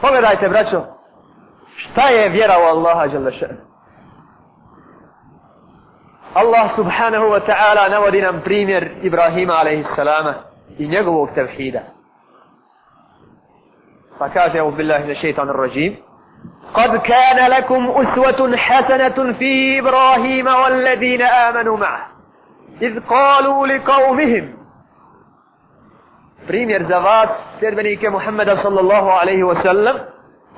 Pogledajte, braćo, šta je vjera u Allaha Đalešan? Allah subhanahu wa ta'ala navodi nam primjer Ibrahima alaihissalama i njegovog tevhida. Pa kaže, evo billahi na šeitan rajim, قد كان لكم أسوة حسنة في إبراهيم والذين آمنوا معه إذ قالوا لقومهم primjer za vas, sljedbenike Muhammeda sallallahu alaihi wa sallam,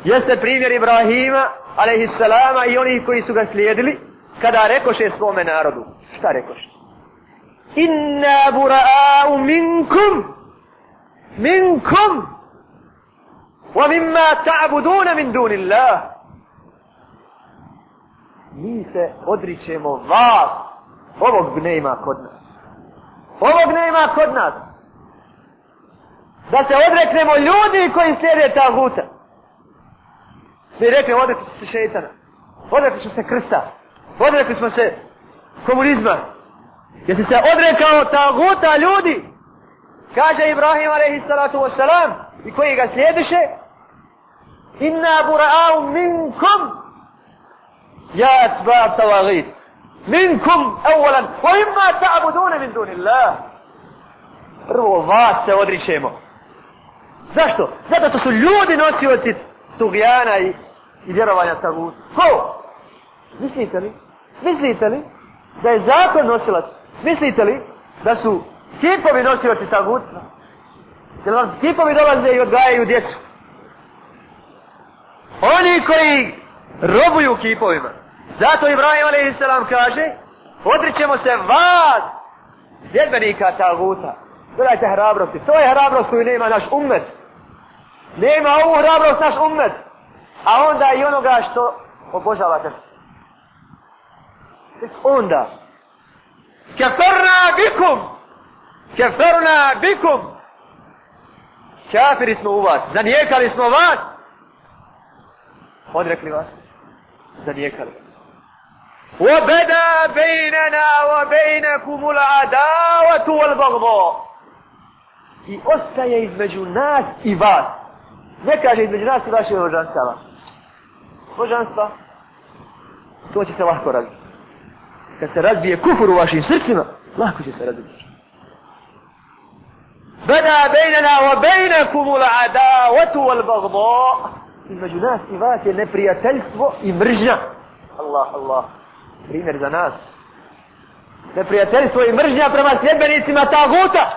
jeste primjer Ibrahima alaihi salama i onih koji su ga slijedili, kada rekoše svome narodu. Šta rekoše? Inna bura'au minkum, minkum, wa mimma ta'buduna min dunillah. Mi se odričemo vas, ovog nema kod nas. Ovog nema kod nas da se odreknemo ljudi koji slijede ta guta. Mi rekli, odrekli se šeitana. Odrekli smo se krsta. Odrekli smo se komunizma. Jesi se odrekao taguta ljudi? Kaže Ibrahim alaihi salatu i koji ga slijediše Inna bura'au minkum ja atba tawagit minkum awalan wa imma ta'buduna min dunillah prvo vas se odričemo Zašto? Zato što su ljudi nosioci tugijana i, i vjerovanja tagut. Ko? Mislite li? Mislite li da je zakon nosilac? Mislite li da su kipovi nosioci tagutstva? Jer vam kipovi dolaze i odgajaju djecu? Oni koji robuju kipovima. Zato Ibrahim a.s. kaže odrićemo se vas djedbenika taguta. Gledajte hrabrosti. To je hrabrost koju nema naš umet. Nema ovu hrabrost naš umet. A onda i onoga što obožavate. Onda. Keferna bikum. Keferna bikum. Kafiri smo u vas. Zanijekali smo vas. Odrekli vas. Zanijekali vas. وبدا بيننا وبينكم العداوة والبغضاء i ostaje između nas i vas Ne kaže između nas i vaših božanstava. Božanstva, to će se lahko razbiti. Kad se razbije kufur u vašim srcima, lahko će se razbiti. Bada bejnana wa bejnakumu l'adawatu wal bagdo. Između nas i vas je neprijateljstvo i mržnja. Allah, Allah. Primjer za nas. Neprijateljstvo i mržnja prema sljedbenicima taguta.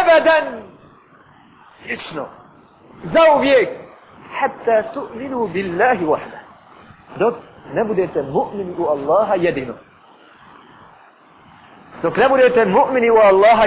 Ebedan. Isno. زوجك. حتى تؤمنوا بالله وحده. دونك لابد ان مؤمن الله يدينه دونك لابد ان مؤمن والله